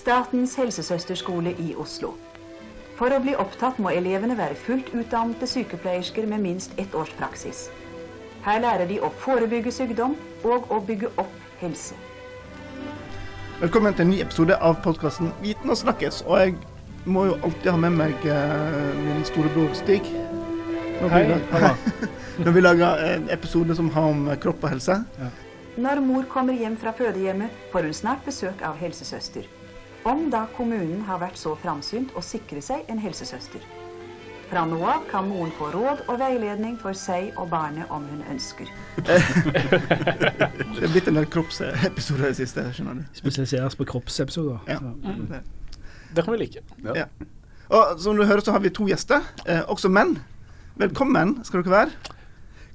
Statens helsesøsterskole i Oslo. For å bli opptatt må elevene være fullt utdannede sykepleiersker med minst ett års praksis. Her lærer de å forebygge sykdom og å bygge opp helse. Velkommen til en ny episode av podkasten Viten og snakkes. Og jeg må jo alltid ha med meg eh, min storebror Stig. Når Hei, vi, når vi lager en episode som har om eh, kropp og helse. Når mor kommer hjem fra fødehjemmet, får hun snart besøk av helsesøster. Om da kommunen har vært så framsynt å sikre seg en helsesøster. Fra nå av kan moren få råd og veiledning for seg og barnet om hun ønsker. Det er blitt en del kroppsepisoder i det siste. skjønner du. Spesialiseres på kroppsepisoder. Ja. Mm. Det. Det kan vi like. Ja. Og som du hører, så har vi to gjester, eh, også menn. Velkommen skal dere være.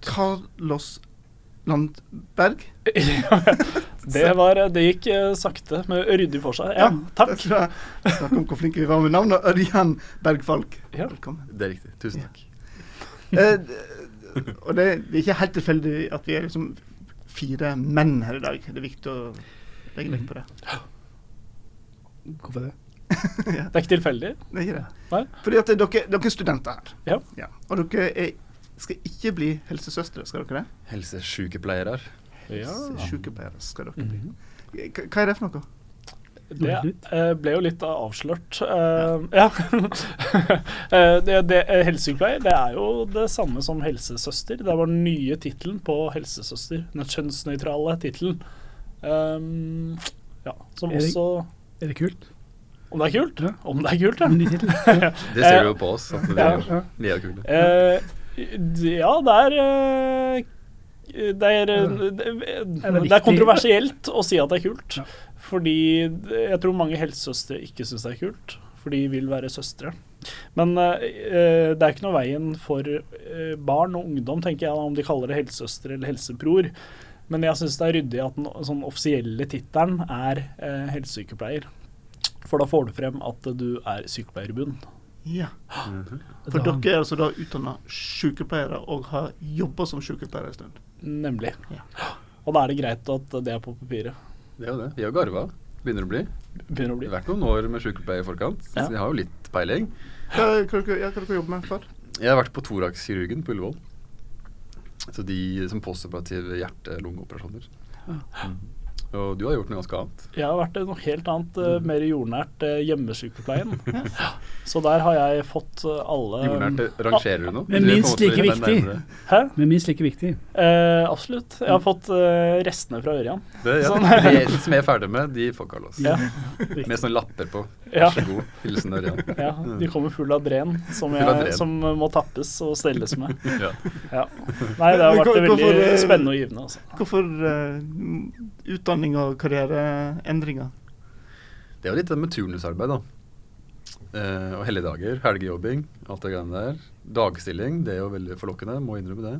Carlos Landberg. det, var, det gikk eh, sakte, men ryddig for seg. Ja, takk. Jeg skal om hvor flinke vi var med navnet. Ørjan Bergfalk. Ja. Velkommen. Det er riktig. Tusen takk. Eh, og det, det er ikke helt tilfeldig at vi er liksom fire menn her i dag. Det er viktig å legge vekt på det. Hvorfor det? Det er ikke tilfeldig. Det er ikke det. Nei. Fordi at dere, dere er studenter her. Ja. Og dere er, skal ikke bli helsesøstre, skal dere det? Helsesykepleiere. Ja. Sykepleiere skal dere bli. Hva er det for noe? Det eh, ble jo litt avslørt. Eh, ja. Eh, det, det, helsesykepleier det er jo det samme som helsesøster. Det var den nye tittelen på helsesøster. Den kjønnsnøytrale tittelen. Um, ja, som Er det- også Er det kult? Om det er kult? Ja. Om det er kult, ja. Det ser du jo på oss. At vi, Ja. Vi er kule. Eh, ja, det er eh, det er, det, det er kontroversielt å si at det er kult. Ja. Fordi jeg tror mange helsesøstre ikke syns det er kult. For de vil være søstre. Men eh, det er ikke noe veien for uh, barn og ungdom, tenker jeg, om de kaller det helsesøster eller helsebror. Men jeg syns det er ryddig at den sånn offisielle tittelen er uh, helsesykepleier. For da får du frem at du er sykepleier i bunn. Ja. Mhm. For Da- dere er altså da utdanna sykepleiere og har jobba som sykepleiere en stund. Nemlig. Ja. Og da er det greit at det er på papiret. Det er jo det. Vi har garva. Begynner å bli. Begynner å bli. har vært noen år med sykepleie i forkant, Ja. så vi har jo litt peiling. Hva, hva dere jobber med før? Jeg har vært på thoraxkirurgen på Ullevål. Så de som postoperative hjerte-lungeoperasjoner. Ja. Mhm. Og du har gjort noe ganske annet. Jeg har vært noe helt annet, eh, mer jordnært eh, hjemmesykepleien. Så der har jeg fått eh, alle Jordnært eh, rangerer du nå? Men minst like viktig. Hæ? Men minst like viktig. Eh, absolutt. Jeg har fått eh, restene fra Ørjan. Det, ja. Sånn. De som jeg er ferdig med, de får Carlos. Ja. Med sånne lapper på. Vær så god. Hilsen Ørjan. Ja, de kommer full av dren som, av jeg, dren. som må tappes og stelles med. Ja. Ja. Nei, det har vært hvorfor, veldig spennende og givende. Altså. Hvorfor uh, utdanning og karriereendringer? Det er jo litt det med turnusarbeid, da. Eh, og helligdager, helgejobbing, alt det greiene der. Dagstilling, det er jo veldig forlokkende, må innrømme det.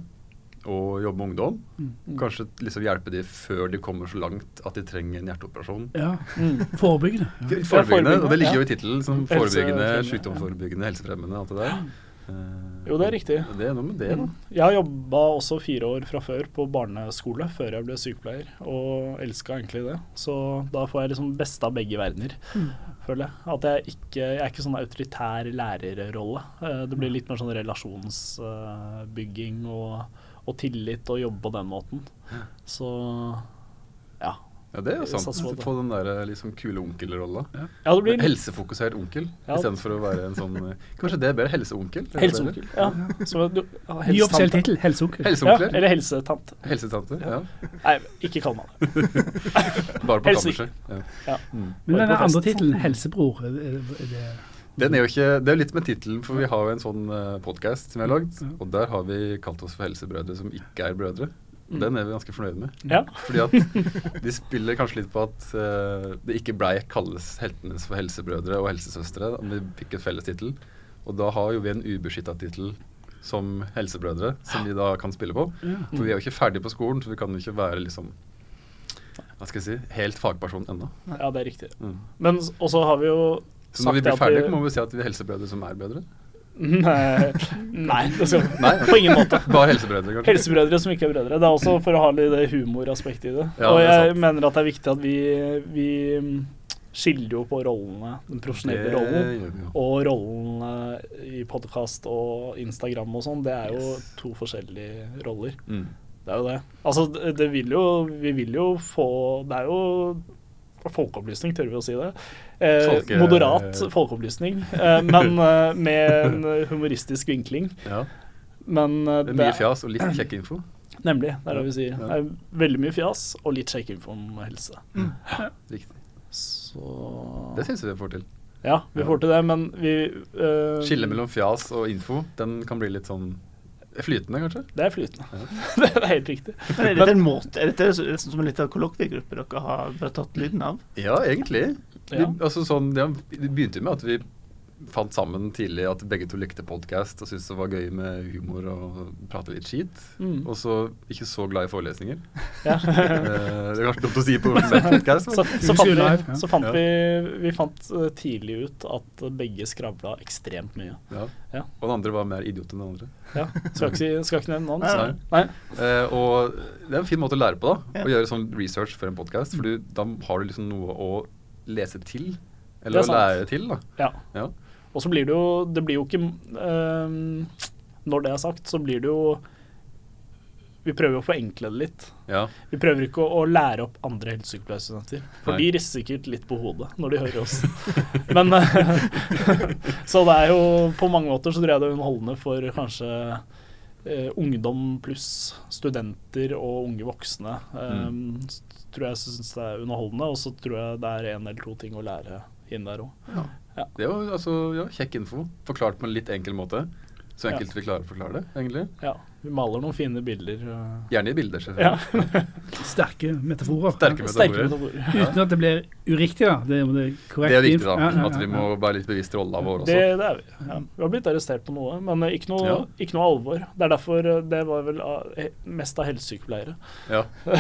Og jobbe med ungdom. Mm. Kanskje liksom hjelpe de før de kommer så langt at de trenger en hjerteoperasjon. Ja. Mm. Forebyggende. Ja. Forebyggende, og det ligger jo i tittelen som forebyggende, sykdomsforebyggende, helsefremmende, alt det der. Eh, Jo, det er riktig. Det er noe med det, da. Jeg har jobba også fire år fra før på barneskole før jeg ble sykepleier, og elska egentlig det. Så da får jeg liksom beste av begge verdener, Mm. føler jeg. At jeg ikke jeg er ikke sånn autoritær lærerrolle. Eh, Det blir litt mer sånn relasjonsbygging og, og tillit og jobbe på den måten. Så ja. Ja, det er jo sant. Få den der eh, liksom kule onkelrolla. ja Ja, blir Helsefokusert onkel, Ja. istedenfor å være en sånn eh, Kanskje det er bedre helseonkel? Er helseonkel. Ja. Så, du, ja, Ny offisiell tittel. Helseonkel. Ja, eller helsetante. Helsetante? Ja. Nei, ikke kall meg det. Bare på Helse- kammerset. Ja. Ja. Mm. Men den andre tittelen, helsebror, er det, er det Den er jo ikke, det er jo litt med tittelen, for vi har jo en sånn uh, podkast som vi har lagd, og der har vi kalt oss for helsebrødre som ikke er brødre. Mm. Den er vi ganske fornøyde med. Ja. Fordi at de spiller kanskje litt på at uh, det ikke blei kalles heltenes for helsebrødre og helsesøstre om vi fikk et felles tittel. Og da har jo vi en ubeskytta tittel som helsebrødre, som vi da kan spille på. ja. For vi er jo ikke ferdig på skolen, så vi kan jo ikke være liksom Hva skal jeg si helt fagperson ennå. ja, det er riktig. Mm. Men også har vi jo Så når vi blir ferdige, må vi si at vi er helsebrødre som er brødre. Nei, nei, det skal Nei. på ingen måte. Bare helsebrødre, kanskje. Helsebrødre som ikke er brødre. Det er også for å ha litt humoraspektet i det. Ja, og jeg det mener at det er viktig at vi, vi mm, skiller jo på rollene, den profesjonelle rollen, og rollen i podkast og Instagram og sånn. Det er jo to forskjellige roller. Mm. Det er jo det. Altså, det, det vil jo Vi vil jo få Det er jo folkeopplysning, tør vi å si det. Eh, Folke- Moderat folkeopplysning, eh, men eh, med en humoristisk vinkling. Ja. Men eh, Det er mye fjas og litt kjekk info. Nemlig. Det er det vi sier. Ja. Det er veldig mye fjas og litt kjekk info om helse. Riktig. Så Det syns jeg vi får til. Ja, vi Ja. får til det, men vi eh, Skillet mellom fjas og info, den kan bli litt sånn flytende, kanskje? Det er flytende. det er helt riktig. Men er dette en måte Er dette liksom som en liten kollokviegruppe dere har tatt lyden av? Ja, egentlig. Vi, altså sånn, ja, det begynte jo med at vi fant sammen tidlig at begge to likte podkast og syntes det var gøy med humor og prate litt skit. Mm. Og så ikke så glad i forelesninger. Ja. Eh, det er kanskje dumt å si på podkast. så, så fant, vi, så fant Ja. vi Vi fant eh, tidlig ut at begge skravla ekstremt mye. Ja. Ja. Og den andre var mer idiot enn den andre. Ja, Skal ikke, si, skal ikke nevne navn. Nei, nei. Nei. Eh, og det er en fin måte å lære på, da. Ja. Å gjøre sånn research for en podkast. For da har du liksom noe å lese til. Eller er å lære til, da. Ja. Ja. Og så blir det jo Det blir jo ikke ehm, Når det er sagt, så blir det jo Vi prøver jo å forenkle det litt. ja. Vi prøver ikke å, å lære opp andre helsesykepleierstudenter, for Nei. de rister sikkert litt på hodet når de hører oss. Men eh, Så det er jo På mange måter så tror jeg det er underholdende for kanskje eh, ungdom pluss studenter og unge voksne. Um, mm. Tror jeg syns det er underholdende, og så tror jeg det er en eller to ting å lære inn der òg. Det er jo altså, ja, kjekk info. Forklart på en litt enkel måte. Så Ja. enkelt vi klarer å forklare det, egentlig. Ja, vi maler noen fine bilder. Gjerne i bilder, Ja. selvfølgelig. Sterke metaforer. Sterke Sterke metaforer. Ja. Uten at det blir uriktig, da. Det, det er. Det er viktig, da. Ja, ja, At vi må være litt bevisst rolla vår også. Det, det er vi. Ja. Vi har blitt arrestert på noe, men ikke noe, Ja. ikke noe alvor. Det er derfor uh, det var vel av- mest av helsesykepleiere. Ja.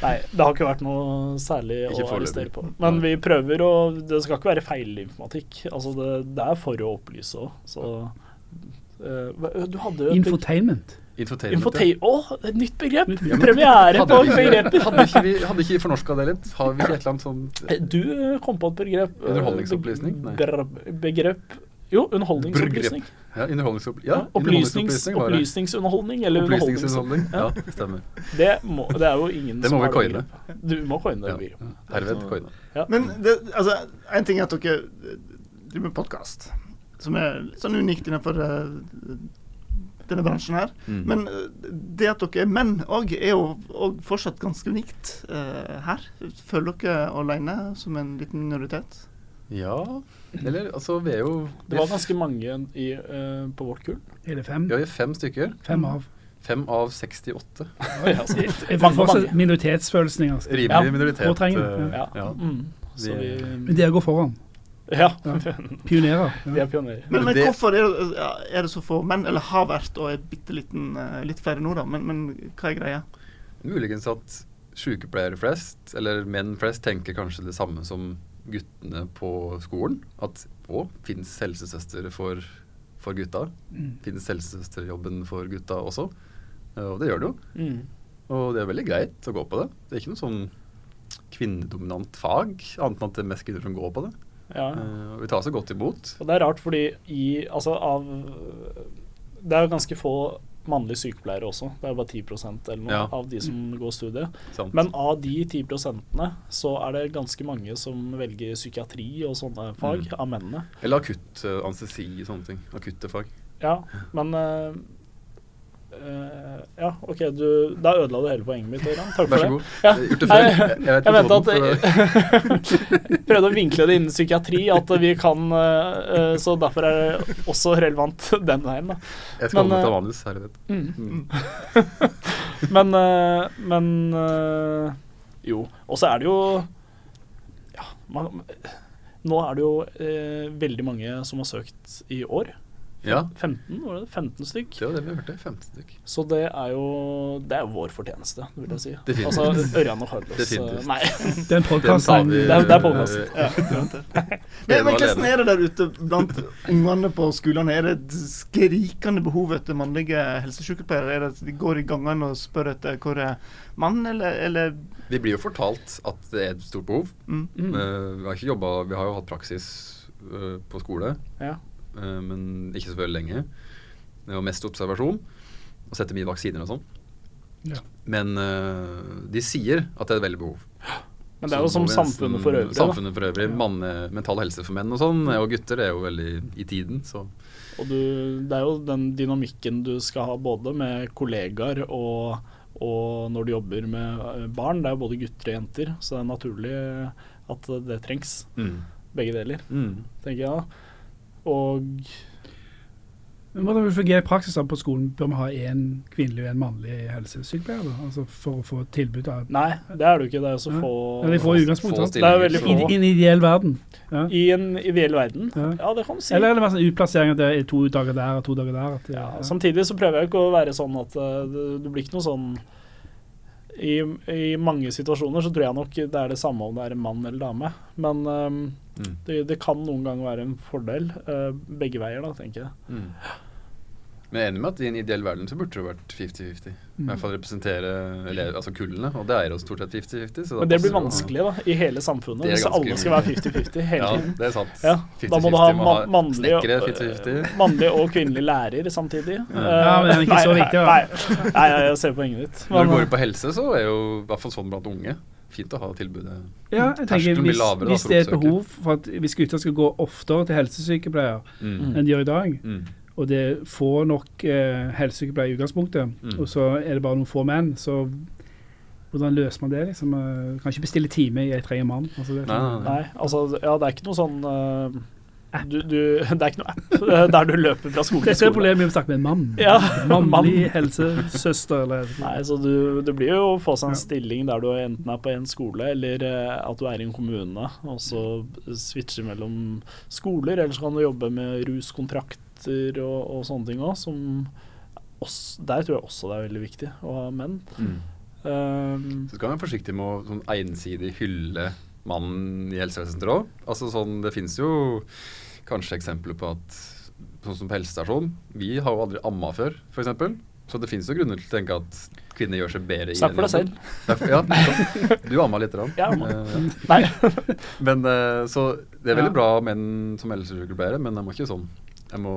Nei, det har ikke vært noe særlig Ikke å arrestere på. Men vi prøver å Det skal ikke være feilinformatikk. Altså det, det er for å opplyse òg, så eh, hadde jo Infotainment. Infotainment. Å, oh, et nytt begrep! Ja, men Premiere på begreper! hadde ikke vi hadde ikke vi fornorska det litt? Har vi ikke et eller annet sånt Du eh, kom på et begrep. eh, Underholdningsopplysning? Nei. Begrep, Jo, underholdningsopplysning. Ja, underholdningsopp... Ja, Opplysnings, underholdningsopplysning opplysningsunderholdning eller Opplysningsunderholdning. Ja, stemmer. Det, må, det er jo ingen Det må vi har coine. Du må coine det Ja. Herved coine. Ja. Men det, altså, en ting er at dere driver med podkast, som er litt sånn unikt innenfor eh, denne bransjen her. Mm. Men eh, det at dere er menn òg, er jo og fortsatt ganske unikt uh, her. Føler dere alene som en liten minoritet? Ja Eller altså, vi er jo Det var ganske mange i, uh, på vårt kull. Er det fem? Ja, vi er fem stykker. Fem av. Fem av 68. Ja, altså. Fortsatt mange. minoritetsfølelsen. Altså. Rimelig Ja, minoritet. Ja. ja. Mm. Så Vi- Men det dere går foran. Ja. Ja. Pionerer. Vi Ja. er pionerer. Men, men hvorfor er det, er det så få menn, eller har vært, og er bitte liten, eh, litt flere nå, da? Men, men hva er greia? Muligens at sykepleiere flest, eller menn flest, tenker kanskje det samme som guttene på skolen. At å, fins helsesøster for, for gutta? Mm. Fins helsesøsterjobben for gutta også? Eh, Og det gjør det jo. Mm. Og det er veldig greit å gå på det. Det er ikke noe sånn kvinnedominant fag, annet enn at det er mest kvinner som går på det. Ja. Eh, Og vi tar så godt imot. Og det er rart fordi i Altså av Det er jo ganske få mannlige sykepleiere også. Det er bare 10% eller noe Ja. av de som går studiet. Sant? Men av de 10% så er det ganske mange som velger psykiatri og sånne fag, Mm. av mennene. Eller akutt uh, anestesi, sånne ting. Akutte fag. Ja, men eh, eh, Ja, OK, du Da ødela du hele poenget mitt, Ørjan. Takk for Vær så det. god. Ja. Jeg det. Jeg, jeg mente at jeg prøvde å vinkle det innen psykiatri, at vi kan uh, eh, Så derfor er det også relevant den veien, da. Jeg skal Men, eh, manus herved. Mm. Mm. Men, uh, men eh, Jo. Og så er det jo Ja, man, nå er det jo eh, veldig mange som har søkt i år. Ja, 15, var det det? 15 stykk. det var det vi hørte. 15 stykk. Så det er jo det er vår fortjeneste, vil jeg si. Definitivt. Altså Ørjan og Carlos. Definitivt. Nei. Det er en podkast. Det er- er podkast. Ja. Men, men hvordan er det der ute blant ungene på skolene? Er det et skrikende behov etter mannlige helsesykepleiere? Er det at de går i gangene og spør etter hvor er mann, eller, eller Vi blir jo fortalt at det er et stort behov. mm. Mm. Eh, vi har ikke jobbet, vi har jo hatt praksis eh, på skole, Ja. Eh, men ikke så veldig lenge. Det var mest observasjon og sette mye vaksiner og sånn. Ja. Men eh, de sier at det er et veldig behov. Men det er jo Så som samfunnet for øvrig. Samfunnet for øvrig. Manne, mental helse for menn og sånn, og gutter, er jo veldig i tiden, så Og du, det er jo den dynamikken du skal ha både med kollegaer og, og når du jobber med eh, barn. Det er jo både gutter og jenter, så det er naturlig at det trengs. Begge deler, Mm. tenker jeg da. Og Men Hvordan vil det fungere i praksis da på skolen? Bør vi ha én kvinnelig og en mannlig helsesykepleier? da? Altså For å få tilbud av nei, det er det jo ikke. Det er jo så Ja. få Ja, de får Få- utgangspunkt, få sant? Det er veldig stillinger, få. I en ideell verden. Ja. I en ideell verden. Ja. Ja, det kan du si. Eller er det mer sånn utplassering at det er to dager der og to dager der? At det, Ja, ja. samtidig så prøver jeg ikke å være sånn at eh, det, det blir ikke noe sånn i, I mange situasjoner så tror jeg nok det er det samme om det er en mann eller dame. Men ehm, Mm. det, det kan noen ganger være en fordel. uh, begge veier, da, tenker jeg. Mm. Men jeg er enig med at i en ideell verden så burde det vært 50-50. I Mm. hvert fall representere elever, altså kullene, og det er jo stort sett 50-50. Men det blir vanskelig da, i hele samfunnet, er hvis alle skal være 50-50 hele Ja, det er sant. Ja, da må du ha man mannlig, og- 50-50. mannlig og kvinnelig lærer samtidig. Ja. Ja, men det er ikke så viktig, da. Nei, nei, nei, jeg ser poenget ditt. Når du går på helse, så er jo i hvert fall sånn blant unge fint å ha tilbudet. Ja, jeg tenker hvis, lavere hvis det er et behov for at hvis gutter skal gå oftere til helsesykepleier Mm. enn de gjør i dag, Mm. og det er få nok eh, helsesykepleiere i utgangspunktet, Mm. og så er det bare noen få menn, så hvordan løser man det? liksom? Eh, Kan ikke bestille time i 'jeg trenger mann'. Altså, det er Nei, sånn- nei, nei. Nei, altså, ja, det er ikke noe sånn eh, du, du, Det er ikke noe app der du løper fra skole til Dette er skole. problemet med å snakke med en mann. Ja, Mannlig helsesøster, eller Nei, så du, Det blir jo å få seg en Ja. stilling der du enten er på en skole, eller eh, at du er i en kommune, og så switcher mellom skoler. Eller så kan du jobbe med ruskontrakter og, og sånne ting òg, som oss, Der tror jeg også det er veldig viktig å ha menn. Mm. Um, Så skal man være forsiktig med å sånn ensidig hylle mannen i helsevesenet òg. Altså sånn, det finnes jo kanskje eksempler på at Sånn som på helsestasjon. Vi har jo aldri amma før, f.eks. Så det finnes jo grunner til å tenke at kvinner gjør seg bedre Snakk for deg selv. Derfor- Ja, du amma lite grann. Ja. Eh, nei. Men eh, Så det er veldig bra menn som helsesykepleiere, men de må ikke sånn må,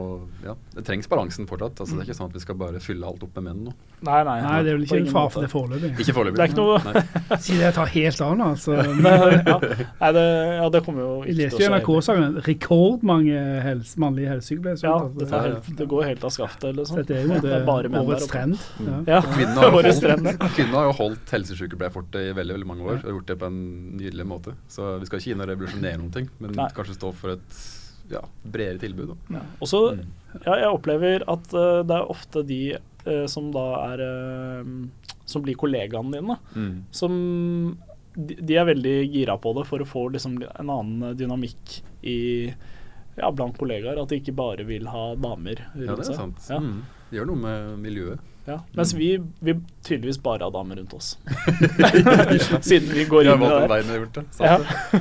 ja, Det trengs balansen fortsatt. Altså, det er ikke sånn at vi skal bare fylle alt opp med menn nå. Nei, nei, Nei, det er vel ikke en fare for det foreløpig. Ikke foreløpig. Det er ikke noe- Si det tar helt av nå, altså. Men, ja. Nei, det, ja, det kommer jo ikke leste til jo å skje. NRK-saken. Rekordmange helse, mannlige helsesykepleiere. Ja, det, tar helt, det går helt av skaftet, liksom. Dette er jo Det er bare menn årets trend. Ja. Ja, Kvinnen har, jo holdt, kvinnene har jo holdt helsesykepleierfortet i veldig veldig mange år og gjort det på en nydelig måte. Så vi skal ikke inn og revolusjonere noen ting, men Nei. kanskje stå for et ja, bredere tilbud. Ja. Og så, Mm. ja, jeg opplever at uh, det er ofte de uh, som da er uh, Som blir kollegaene dine, Mm. som de, de er veldig gira på det for å få liksom en annen dynamikk i ja, blant kollegaer. At de ikke bare vil ha damer rundt Ja, det er sant. Ja. Mm. Det gjør noe med miljøet. Ja. Mens vi, vi tydeligvis bare har damer rundt oss. Siden vi går inn i det.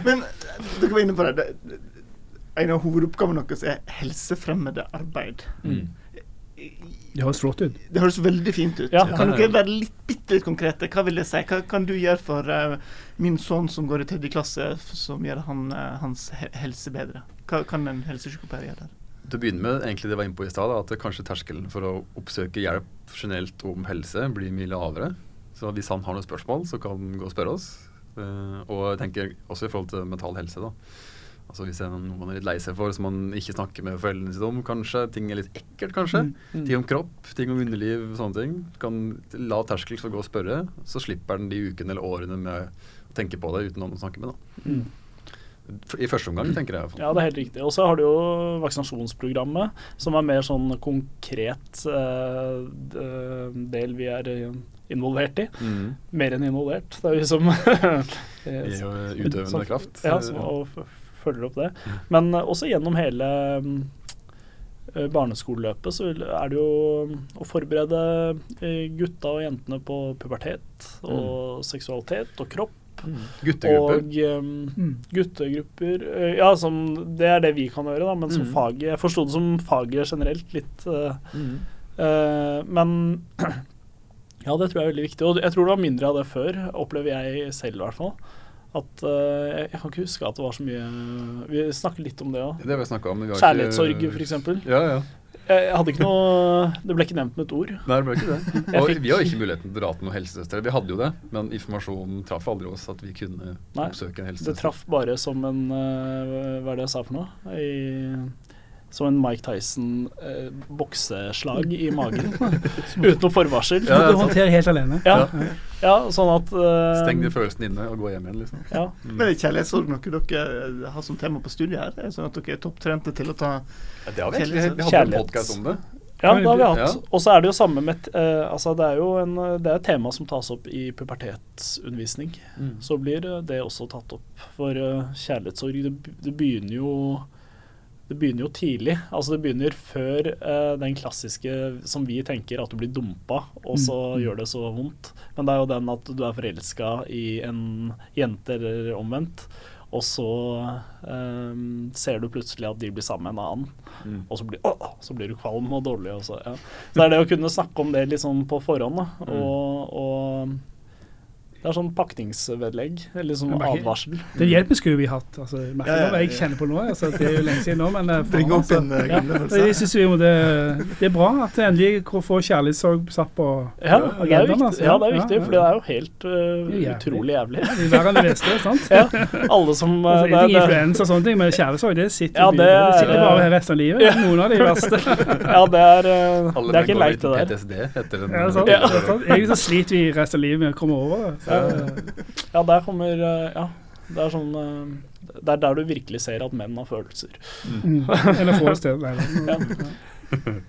Men du dere var inne på det. En av hovedoppgavene deres er helsefremmende arbeid. Mm. Det høres flott ut. Det høres veldig fint ut. Ja. Kan dere være litt, bitte litt konkrete? Hva vil det si? Hva kan du gjøre for uh, min sønn som går i tredje klasse, som gjør han, uh, hans helse bedre? Hva kan en helsesykepleier gjøre der? Til å begynne med, egentlig det var inne på i stad, at kanskje terskelen for å oppsøke hjelp generelt om helse blir mye lavere. Så hvis han har noen spørsmål, så kan han gå og spørre oss. Eh, og jeg tenker også i forhold til mental helse, da. Altså Hvis det er noe man er litt lei seg for, som man ikke snakker med foreldrene sine om, kanskje. Ting er litt ekkelt, kanskje. Mm. Ting om kropp, ting om underliv, sånne ting. Kan Lav terskel for å gå og spørre, så slipper den de ukene eller årene med å tenke på det uten noen å snakke med. da. Mm. I første omgang, tenker jeg. Ja, det er helt riktig. Og så har du jo vaksinasjonsprogrammet, som er mer sånn konkret eh, del vi er eh, involvert i. Mm. Mer enn involvert. Det er jo som eh, jo utøvende kraft. Ja, som, og følger opp det. Men eh, også gjennom hele mm, eh, barneskoleløpet, så er det jo å forberede eh, gutta og jentene på pubertet og seksualitet og kropp. Guttegrupper. Og um, Mm. guttegrupper Ja, som, det er det vi kan gjøre, da, men som Mm. faget Jeg forsto det som faget generelt litt. Uh, Mm. eh, men ja, det tror jeg er veldig viktig. Og jeg tror det var mindre av det før, opplever jeg selv i hvert fall. At uh, jeg, kan ikke huske at det var så mye Vi snakket litt om det òg. Har ikke- Kjærlighetssorg, f.eks. Ja, ja. Jeg, hadde ikke noe Det ble ikke nevnt med et ord. Nei, det ble ikke det. Og vi har ikke muligheten til å dra til noen helsesøstre. Vi hadde jo det, men informasjonen traff aldri oss at vi kunne oppsøke en Det traff bare som en eh, Hva er det jeg sa for noe? I, som en Mike Tyson-bokseslag i magen. Uten noe forvarsel. Ja, du håndterer helt alene. Ja, ja sånn at uh, Steng de følelsene inne og gå hjem igjen, liksom. Ja. Men er kjærlighetssorg noe dere har som tema på studiet her? Er sånn at dere er topptrente til å ta Ja, det har vi egentlig. Vi hadde en podkast om det. Ja, det har vi hatt. Ja. Og så er det jo samme med uh, Altså, det er jo en, det er et tema som tas opp i pubertetsundervisning. Så blir eh, det også tatt opp. For uh, kjærlighetssorg, det, det begynner jo det begynner jo tidlig. Altså Det begynner før eh, den klassiske som vi tenker, at du blir dumpa, og så gjør det så vondt. Men det er jo den at du er forelska i en jente, eller omvendt. Og så eh, ser du plutselig at de blir sammen med en annen Mm. og så blir, å, så blir du kvalm og dårlig. Og så, ja. så det er det å kunne snakke om det liksom på forhånd. Da. Mm. Og det er sånn pakningsvedlegg, eller sånn advarsel. Den hjelpen skulle vi hatt. Altså, merker Ja, ja, hva jeg kjenner på nå. Altså, det er jo lenge siden nå, men eh, faen, opp altså. en uh, Ja. Jeg synes vi må det, det er bra at det endelig får kjærlighetssorg satt på Ja, det er agendaen, viktig, altså. ja, det er viktig Ja, for det er jo helt uh, Det er utrolig jævlig. Det er verre enn det beste, sant? Ja, alle som Uh, Altså, det, er- det, influensa og sånne ting, men kjærlighetssorg, det sitter, Ja, det det, er- sitter bare her resten av livet. Ja. Noen av de verste. Ja, det er, uh, det er ikke leit, det der. PTSD heter den. Ja, sant? Ja. Det er sant. Egentlig så sliter vi resten av livet med å komme over det. Ja, der kommer øh, Ja, det er sånn øh, Det er der du virkelig ser at menn har følelser. mm. Eller får sted. Nei.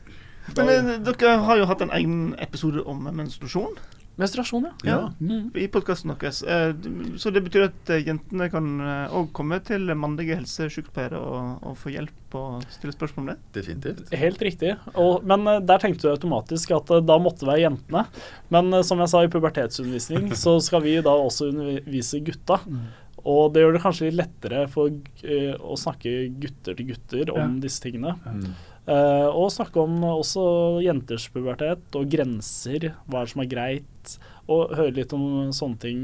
Men eh, dere har jo hatt en egen episode om menstruasjon Menstruasjon, ja. Ja. Mm. i podkasten deres. Eh, Så det betyr at eh, jentene kan òg komme til mannlige helsesykepleiere og, og få hjelp og stille spørsmål om det? Definitivt. Helt riktig. Og, men eh, der tenkte du automatisk at eh, da måtte det være jentene. Men eh, som jeg sa i pubertetsundervisning, så skal vi da også undervise gutta. Mm. Og det gjør det kanskje litt lettere for eh, å snakke gutter til gutter om Ja. disse tingene. Mm. Eh, og snakke om også jenters pubertet og grenser, hva som er greit. Og høre litt om sånne ting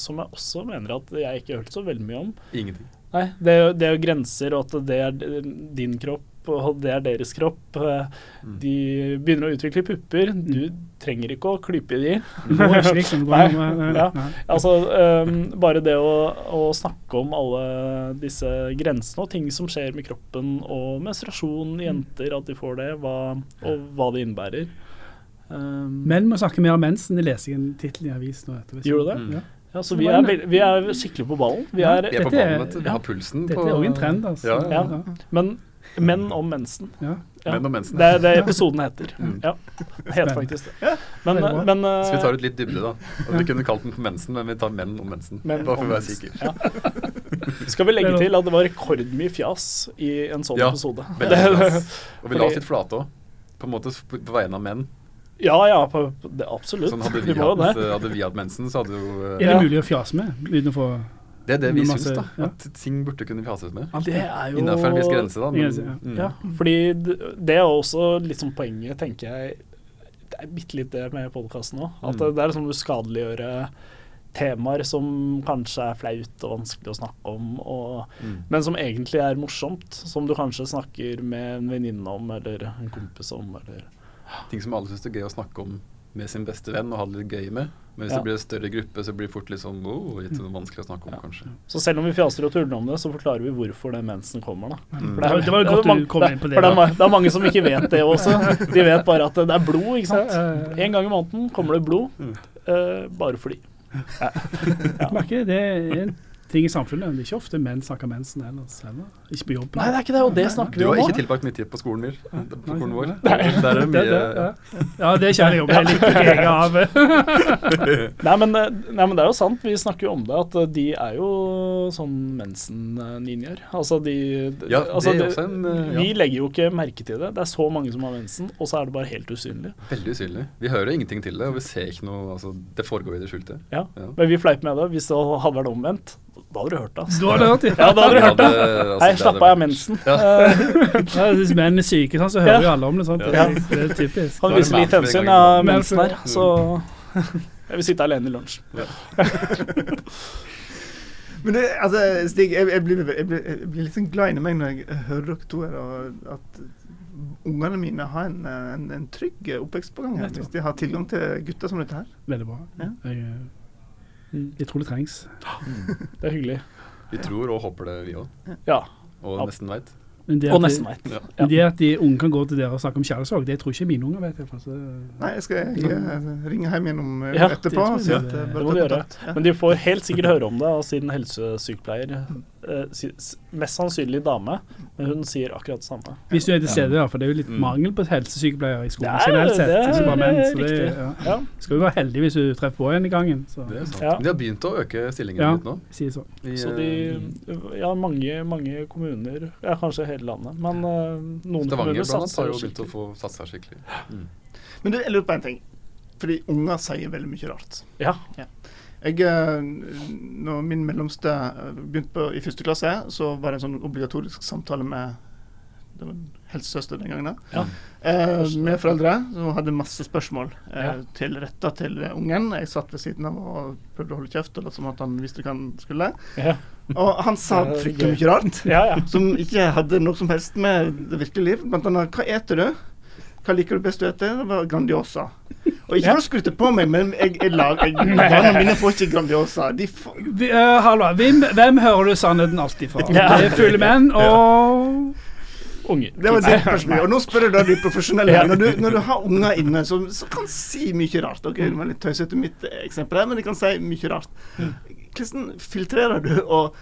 som jeg også mener at jeg ikke har hørt så veldig mye om. Ingenting. Nei, det, det er jo grenser, og at det er din kropp, og det er deres kropp. Mm. De begynner å utvikle pupper. Du trenger ikke å klype i de. Liksom. Nei, ja. Altså, um, bare det å, å snakke om alle disse grensene og ting som skjer med kroppen, og menstruasjon jenter, at de får det, hva, og hva det innebærer. Um, Menn må snakke mer om mensen. Det leser jeg en tittel i avisen nå. etter. Gjorde du det? Mm. Ja. ja, så vi er, vi er skikkelig på ballen. Vi Ja, er, Vi er på ballen, vet du. Vi har pulsen Dette er òg en trend, altså. Ja, ja. Ja. men menn om mensen. Ja. Ja. Menn om mensen. Det er det episoden heter. Mm. Ja, det heter faktisk det. Ja, Men, men Så vi tar ut litt dybde, da. Og vi kunne kalt den for mensen, men vi tar menn om mensen. Menn Bare for å være sikker. Ja. Skal vi legge til at det var rekordmye fjas i en sånn Ja, episode? fjas. Og vi la oss litt flate òg. På en måte på, vegne av menn. Ja, ja, på, det, absolutt. Sånn hadde vi, vi hatt, det. eh, hadde vi hatt mensen, så hadde jo eh, Er det mulig å fjase med uten å få Det er det vi syns, da. ja. At ting burde kunne fases med. Det er jo Innenfor en viss grense, da. Men, Grense, ja. mm. Ja, fordi det, er også litt sånn poenget, tenker jeg. Det er bitte litt det med podkasten òg. At Mm. det, er liksom å uskadeliggjøre temaer som kanskje er flaut og vanskelig å snakke om, og, Mm. men som egentlig er morsomt. Som du kanskje snakker med en venninne om, eller en kompis om, eller Ting som alle syns er gøy å snakke om med sin beste venn og ha det litt gøy med. Men hvis Ja. det blir en større gruppe, så blir det fort litt sånn oh, litt sånn vanskelig å snakke om, Ja. kanskje. Så selv om vi fjaser og tuller om det, så forklarer vi hvorfor den mensen kommer, da. Mm. For det, er, Det var det godt mange- du kom inn på det, For det er, det er mange som ikke vet det også. De vet bare at det er blod, ikke sant. En gang i måneden kommer det blod, Mm. eh, bare fordi. Ja. ja. det er ting i samfunnet. Det er ikke ofte menn snakker mensen ellers heller. Ikke på jobb. Nei, det er ikke det, og det snakker Du vi har ikke tilbrakt mye tid på skolen, min. På skolen vår. nei. Der er det Det, mye det, ja. ja, det kjenner jeg jo. Jeg ikke jeg av. Nei men, eh, nei, men det er jo sant, vi snakker jo om det, at eh, de er jo sånn mensen-ninjaer. Altså de, de Ja, det altså, er også en, ja. Vi legger jo ikke merke til det. Det er så mange som har mensen, og så er det bare helt usynlig. Veldig usynlig. Vi hører ingenting til det, og vi ser ikke noe altså, Det foregår i det skjulte. Ja. Ja. Men vi fleiper med det. Hvis det hadde vært omvendt, da hadde du hørt det. Altså. Du har det hørt, ja. Ja, da hadde du hørt det. altså, Hei, slapp av, jeg har mensen. Ja. Ja, Hvis menn er syke, sånn, så hører jo alle om det. Sant? Ja. Det, det er typisk. Han Da er det vise litt hensyn. av Jeg har mensen her, så jeg vil sitte alene i lunsj. Men det, altså, Stig, jeg, jeg, blir, jeg, blir, jeg blir litt sånn glad inni meg når jeg hører dere to her, og at ungene mine har en, en, en trygg oppvekst på gang her, hvis de har tilgang til gutter som dette her. Veldig bra. Ja. Jeg, jeg tror det trengs. Det er hyggelig. Vi tror og håper det, vi òg. Ja. Og nesten veit. Og nesten veit. Ja. Ja. Det at de unge kan gå til dere og snakke om kjærlighetssorg, det tror ikke mine unger vet. jeg, så- Nei, jeg skal jeg, ringe hjem gjennom eh, Ja, etterpå det det, det, Det må du gjøre. Ja. Men de får helt sikkert høre om det av sin helsesykepleier. Eh, mest sannsynlig dame, men hun sier akkurat det samme. Hvis du er til stede, ja, for det er jo litt Mm. mangel på helsesykepleiere i skolen er- generelt sett. det er ikke menn, så det, ja. Ja. Skal jo være heldig hvis du treffer på en i gangen. Så Det er sant. Ja. De har begynt å øke stillingen Ja. litt nå. si det sånn. I, Så de Ja, mange, mange kommuner, ja kanskje hele landet, men uh, noen Stavanger kommuner satser har jo begynt å få få satsa skikkelig. Mm. Men du, jeg lurer på en ting. Fordi unger sier veldig mye rart. Ja. Ja. Jeg, eh, når min mellomste eh, begynte på, i første klasse, så var det en sånn obligatorisk samtale med det var en helsesøster den gangen. Ja. Eh, med foreldre som hadde masse spørsmål eh, Ja. til retta til ungen. Jeg satt ved siden av og prøvde å holde kjeft, og lot som at han visste hva han skulle. Ja. Og han sa fryktelig mye rart. ja, ja. Som ikke hadde noe som helst med det virkelige liv. Blant annet, hva eter du? Hva liker du best å ete? Det var Grandiosa. Og ikke for å skryte på meg, men jeg, jeg, lag- jeg, barna mine får ikke Grandiosa. De får, Vi, eh, hallo, hvem, hvem hører du sannheten alltid fra? Ja. Det er fulle menn og unge. det var det spørsmålet. Og nå spør jeg da de profesjonelle. Ja. Når du, når du har unger inne som kan si mye rart Ok, Det var litt tøysete mitt eksempel her, men de kan si mye rart. Hvordan filtrerer du, og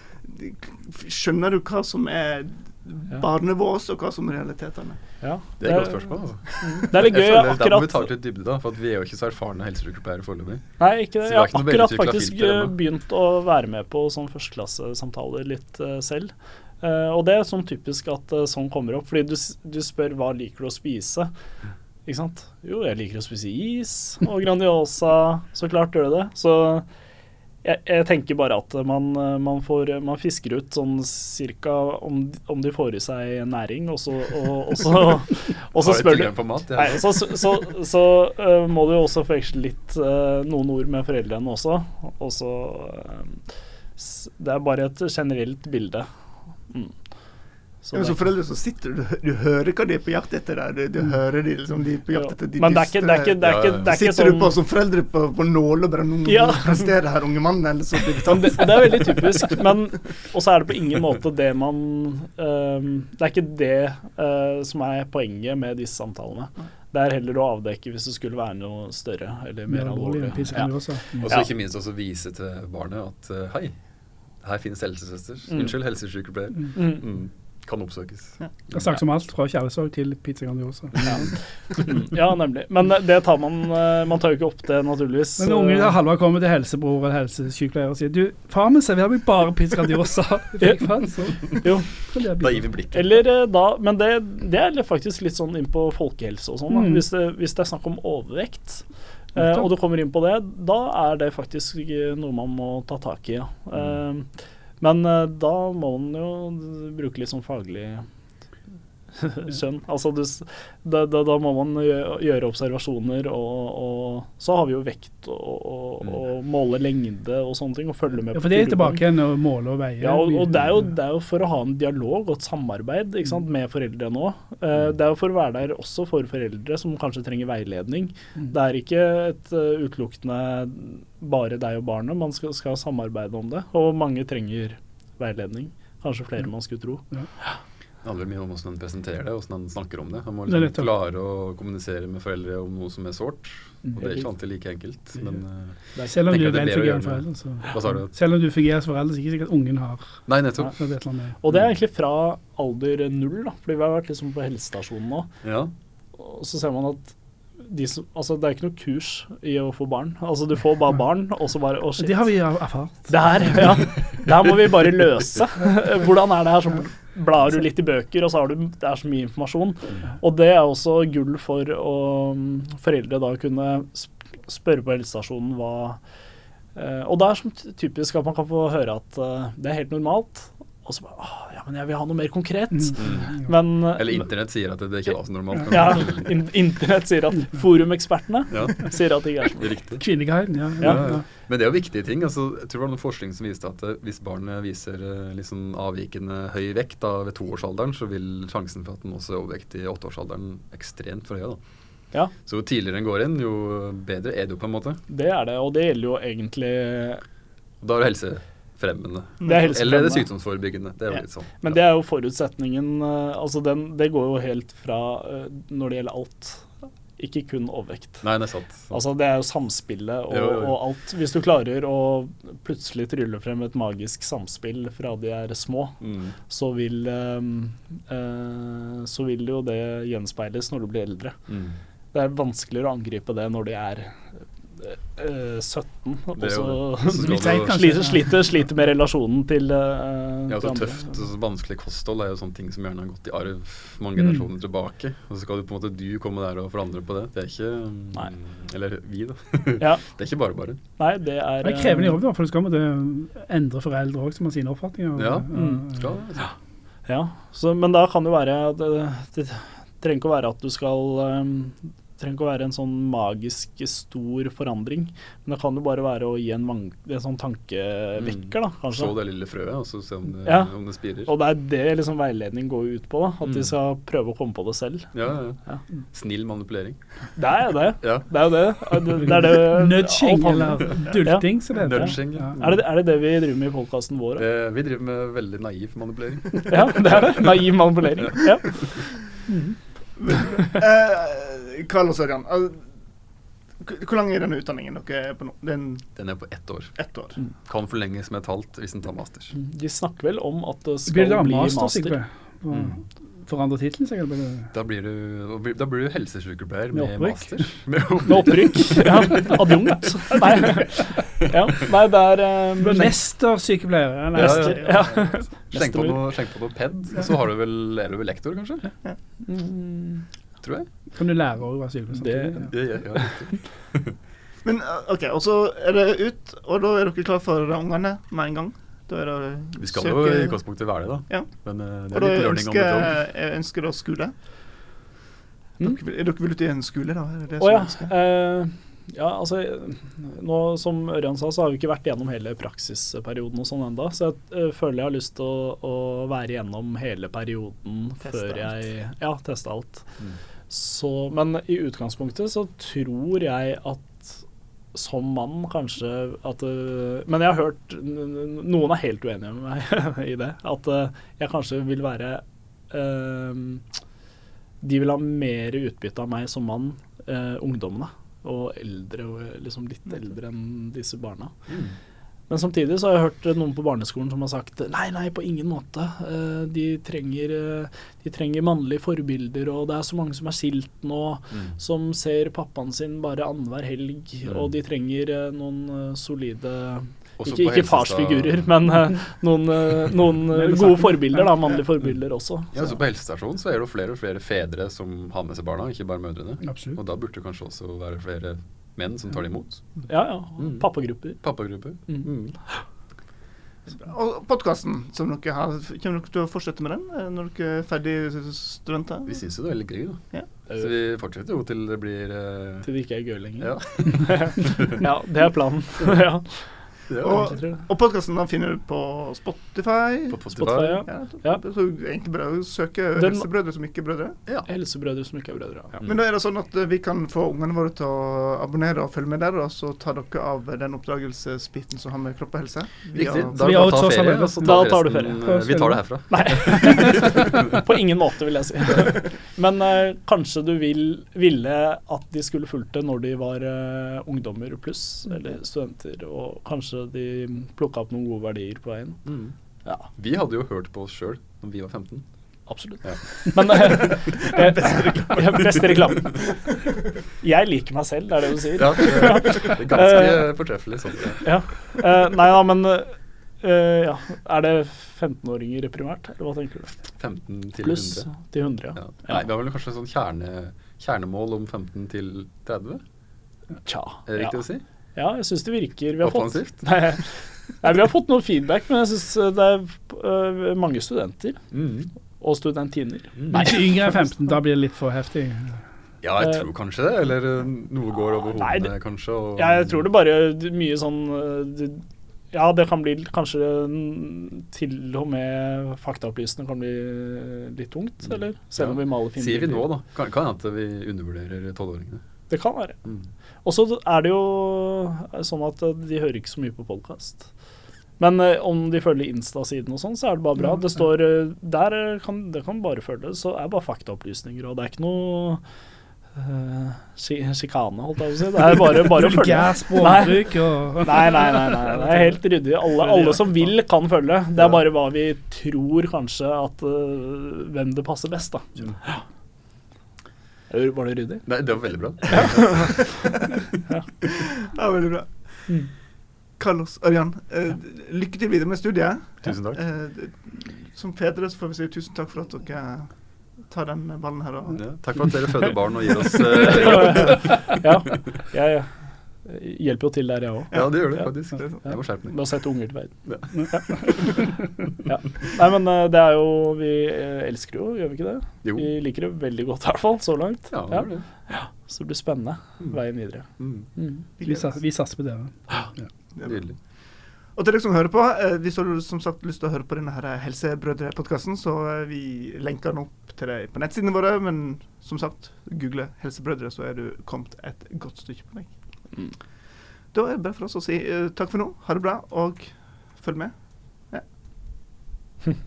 skjønner du hva som er barnevås, og hva som er realitetene? Ja. Det er et godt spørsmål. Altså. Det er litt Jeg gøy, føler Der må vi akkurat ta litt dybde, da, for at vi er jo ikke så erfarne helsesykepleiere foreløpig. Nei, ikke det. Jeg har akkurat faktisk filter eh, begynt å være med på sånn førsteklassesamtaler litt uh, selv. Uh, og det er sånn typisk at uh, sånn kommer opp, fordi du, du spør hva liker du å spise. Ikke sant? Jo, jeg liker å spise is og Grandiosa. Så klart gjør du det. Så jeg, jeg tenker bare at man, eh, man, får, man fisker ut sånn cirka om, om de får i seg næring, og så, og, og så, og så spør du? Nei, så, så, så, så øh, må du jo også forveksle litt uh, noen ord med foreldrene også. Og så øh, Det er bare et generelt bilde. Mm. Så Ja, men som foreldre så sitter du Du hører hva de er på jakt etter der. Du, du hører de liksom de er på jakt etter de Men det er ikke, det er ikke, det er ikke, det er ikke Sitter du sånn på som foreldre på, på nål og bare nå må Ja. prestere her, unge mann, eller så blir det, tatt? det er veldig typisk, men Og så er det på ingen måte det man um, Det er ikke det uh, som er poenget med disse samtalene. Det er heller å avdekke hvis det skulle være noe større eller mer alvorlig Ja. Og så Ja. ikke minst også vise til barnet at uh, hei, her finnes helsesøster. Mm. Unnskyld, helsesykepleier. Mm. Mm. Kan oppsøkes. Det har sagt som alt, fra kjærlighetssorg til pizza Grandiosa. Mm, ja, nemlig. Men eh, det tar man øh, Man tar jo ikke opp det, naturligvis. Men unge har Halvard kommer til helsebror eller helsesykepleier og sier Du, far min serverer meg bare pizza Grandiosa. Fikk faen, så Jo. Da gir vi blikket. Eller eh, da Men det, det er faktisk litt sånn inn på folkehelse og sånn. Mm. Hvis, det, hvis det er snakk om overvekt, eh, og du kommer inn på det, da er det faktisk eh, noe man må ta tak i. Ja. Eh, men eh, da må man jo bruke litt sånn faglig skjønn. Altså du, da, da, da må man gjøre observasjoner, og, og så har vi jo vekt og, og, og måle lengde og sånne ting, og følge med Ja, på for det er tilbake igjen å måle og veie. Ja, og, og det, er jo, det er jo for å ha en dialog og et samarbeid ikke sant, med foreldrene òg. det er jo for å være der også for foreldre som kanskje trenger veiledning. Mm. Det er ikke et uh, utelukkende bare deg og barnet, man skal, skal samarbeide om det. Og mange trenger veiledning. Kanskje flere enn man skulle tro. Det handler mye om hvordan en presenterer det, hvordan en snakker om det. Han må liksom det klare å kommunisere med foreldre om noe som er sårt. Mm. Og det er ikke alltid like enkelt. Men eh, Selv om du er en fungerende er forelder. Så. hva sa du? Selv om du fungerer som forelder, så er det ikke sikkert at ungen har Nei, nettopp. Ja, det. Og det er egentlig fra alder null, da. Fordi vi har vært liksom på helsestasjonen nå. Ja. Og så ser man at de som, altså det er ikke noe kurs i å få barn. Altså Du får bare barn, og så bare Å, shit. Det har vi erfart. Det her, ja. Det her må vi bare løse. Hvordan er det her? Så blar du litt i bøker, og så har du Det er så mye informasjon. Og det er også gull for å mm, foreldre da kunne spørre på helsestasjonen hva eh, Og det er som typisk at man kan få høre at eh, det er helt normalt. Og så bare men jeg vil ha noe mer konkret. Mm. Men eh, Eller internett sier at det, ikke er så normalt. Ja, in internett sier at Forumekspertene Ja, sier at det ikke er sånn. riktig. Kvinneguiden, ja. Ja. ja. Men det er jo viktige ting. altså, jeg tror det var noen forskning som viste at eh, hvis barnet viser liksom, avvikende høy vekt da, ved toårsalderen, så vil sjansen for at den også er overvektig i åtteårsalderen ekstremt forhøye. da. Ja, Så jo tidligere en går inn, jo bedre er det jo på en måte. det er det. Og det gjelder jo egentlig da er det helsefremmende. Det er Eller er det sykdomsforebyggende. Det er jo Ja. litt sånn. Men det er jo forutsetningen eh, Altså den, det går jo helt fra eh, når det gjelder alt. Ikke kun overvekt. Nei, det er sant. sant. Altså Det er jo samspillet og, Jo, jo, jo. og alt. Hvis du klarer å plutselig trylle frem et magisk samspill fra de er små, mm. så vil eh, Så vil jo det gjenspeiles når du blir eldre. Mm. Det er vanskeligere å angripe det når de er 17. Og så sliter, sliter, med relasjonen til, uh, Ja, så andre. tøft og så vanskelig kosthold er jo sånne ting som gjerne har gått i arv mange Mm. tilbake. Og så skal du på en måte du komme der og forandre på det. Det er ikke mm, Nei. Eller vi, da. Ja. Det er ikke bare bare. Nei, det er Det er krevende jobb, da, for du skal måtte endre foreldre òg, som har sine oppfatninger. Ja, Mm. Skal det. Ja, så, men da kan det være Det, det trenger ikke å være at du skal um, trenger ikke å være en sånn magisk stor forandring, men det kan jo bare være å gi en, mang, en sånn tankevekker, da, Så det lille frøet, og så se om det, Ja. om det spirer. Og det er det liksom veiledning går ut på, da, at de Mm. skal prøve å komme på det selv. Ja, ja. Ja. Snill manipulering. Det er jo det. Ja. Det er jo det. Det, det, Nudging, eller dulting, som det heter. Nudging, ja. Er det, er det det vi driver med i podkasten vår? Eh, vi driver med veldig naiv manipulering. Ja, det er det. Naiv manipulering. Ja. ja Carlos Ørjan, eh, k- hvor lang er denne utdanningen dere er på nå? Er Den er på ett år. ett år. Kan forlenges med et halvt hvis en tar master. De snakker vel om at det skal Blir det bli master, master. Og Mm. Forandre tittelen, sikkert? Da blir du, da blir du helsesykepleier Med med, master. Med opp- Med opprykk. Ja, adjunkt. Nei. Ja, nei, det er eh, Blir Mestersykepleier. Ja, mester- ja. Skjenk på noe, på noe ped, og så har du vel, er du vel lektor, kanskje? Mm, Tror jeg. Kan du lære å være sykepleier Det- samtidig? Ja, det ja, jeg. Men eh, OK, og så er det ut, og da er dere klar for ungene med en gang? Da er det Vi skal jo i utgangspunktet være det, da. Ja. Men eh, det Og er da litt learning on the job. ønsker, jeg ønsker da skole? Mm. Dere, er dere vil ut i en skole, da? Er det det Å ja. ønsker? eh, ja, altså nå, Som Ørjan sa, så har vi ikke vært gjennom hele praksisperioden og sånn enda, så jeg eh, føler jeg har lyst til å, å være gjennom hele perioden Teste før jeg Ja, teste alt. Mm. Så, men i utgangspunktet så tror jeg at som mann kanskje at øh, Men jeg har hørt Noen er helt uenige med meg i det. At øh, jeg kanskje vil være øh, De vil ha mer utbytte av meg som mann, øh, ungdommene. Og eldre, og liksom litt eldre enn disse barna. Mm. Men samtidig så har jeg hørt noen på barneskolen som har sagt nei, nei, på ingen måte. Eh, de, trenger, eh, de trenger mannlige forbilder, og det er så mange som er skilt nå, Mm. som ser pappaen sin bare annenhver helg, Mm. og de trenger eh, noen solide Ikke, ikke farsfigurer, men eh, noen, eh, noen eh, gode forbilder, da, mannlige forbilder også. Ja, så På helsestasjonen så er det jo flere og flere fedre som har med seg barna, ikke bare mødrene. Absolutt. Og da burde det kanskje også være flere menn som tar det imot. Ja, ja. Mm. Pappagrupper. Pappagrupper. Mm. Mm. Og podkasten som dere har, kommer dere til å fortsette med den når dere er ferdig studenter? Vi syns jo det er veldig gøy, da. Ja. Så vi fortsetter jo til det blir uh... Til det ikke er gøy lenger. Ja. ja, det er planen. ja. Og, og podkasten finner du på Spotify. på Spotify, ja. Ja, Ja. Så egentlig bør å søke Den- helsebrødre som ikke er brødre. Ja. Helsebrødre som ikke er brødre. Ja. Men da er det sånn at eh, vi kan få ungene våre til å abonnere og følge med der, og så tar dere av den oppdragelsesbiten som har med kropp og helse. Riktig. Da vi det bare å ta ferie, og så Da tar tar du ferie. eh, Vi tar det herfra. På ingen måte, vil jeg si. Men uh, kanskje du vil, ville at de skulle fulgt det når de var uh, ungdommer pluss, eller studenter, og kanskje de plukka opp noen gode verdier på veien. Mm. Ja, Vi hadde jo hørt på oss sjøl når vi var 15. absolutt. Ja. Men eh, eh, Beste reklame. Jeg liker meg selv, det er det du sier. Ja, det er ganske fortreffelig sånn. Ja. Eh, nei da, men eh, ja. Er det 15-åringer primært, eller hva tenker du? 15 til Pluss 100. til 100, Ja. ja. Nei, vi har vel kanskje sånn kjerne, kjernemål om 15 til 30? Tja. Er det riktig ja. å si? Ja, jeg syns det virker. Vi har fått, Offensivt? nei, nei, vi har fått noe feedback, men jeg syns det er øh, mange studenter. Mm. Og studentiner. Mm. Nei, yngre enn 15, da blir det litt for heftig. Ja, jeg tror kanskje det. Eller eh, noe går over hodene, kanskje. Og, Ja, jeg tror det bare er mye sånn det, Ja, det kan bli kanskje til og med faktaopplysende kan bli litt tungt, Mm. eller? Selv om vi maler fine Sier vi nå, da. Kan kan hende vi undervurderer tolvåringene. Det kan være. Mm. Og så er det jo sånn at eh, de hører ikke så mye på podkast. Men eh, om de følger Insta-siden og sånn, så er det bare bra. Det står eh, Der eh, kan det kan bare følge. Så er det bare faktaopplysninger, og det er ikke noe eh, sjikane, holdt jeg på å si. Det er bare, bare å følge. Vulgær språkbruk og Nei, nei, nei, nei. Det er helt ryddig. Alle, alle som vil, kan følge. Det er bare hva vi tror kanskje at eh, Hvem det passer best, da. Ja. Var det ryddig? Nei, det var veldig bra. Ja, veldig bra. Mm. Carlos, Ørjan, eh, lykke til videre med studiet. Tusen takk. Eh, som fedre så får vi si tusen takk for at dere tar den ballen her. Og, Ja, takk for at dere føder barn og gir oss eh, ja, ja, jeg hjelper jo til der, jeg òg. Ja, det gjør det Ja. faktisk. det var skjerpende Jeg Med å sette unger til verden. Ja. Ja. Nei, men eh, det er jo Vi eh, elsker jo, gjør vi ikke det? Jo. Vi liker det veldig godt, i hvert fall, så langt. Ja, det det. Så det blir spennende Mm. veien videre. Mm. Mm. vi, sats- vi satser på. Det bra. Nydelig. Og til dere som hører på, eh, hvis du har som sagt lyst til å høre på denne her Helsebrødre-podkasten, så eh, vi lenker den opp til deg på nettsidene våre. Men som sagt, google Helsebrødre, så er du kommet et godt stykke på vei. Mm. Da er det bare for oss å si uh, takk for nå, ha det bra, og følg med. Ja.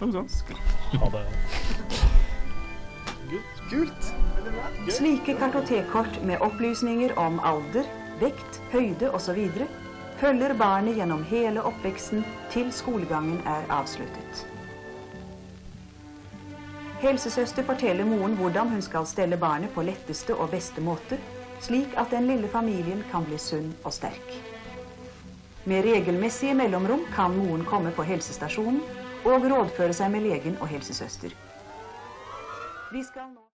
Noe sånt. Ha det. Kult. Slike kartotekkort med opplysninger om alder, vekt, høyde osv. følger barnet gjennom hele oppveksten til skolegangen er avsluttet. Helsesøster forteller moren hvordan hun skal stelle barnet på letteste og beste måte, slik at den lille familien kan bli sunn og sterk. Med regelmessige mellomrom kan moren komme på helsestasjonen og rådføre seg med legen og helsesøster. Vi skal nå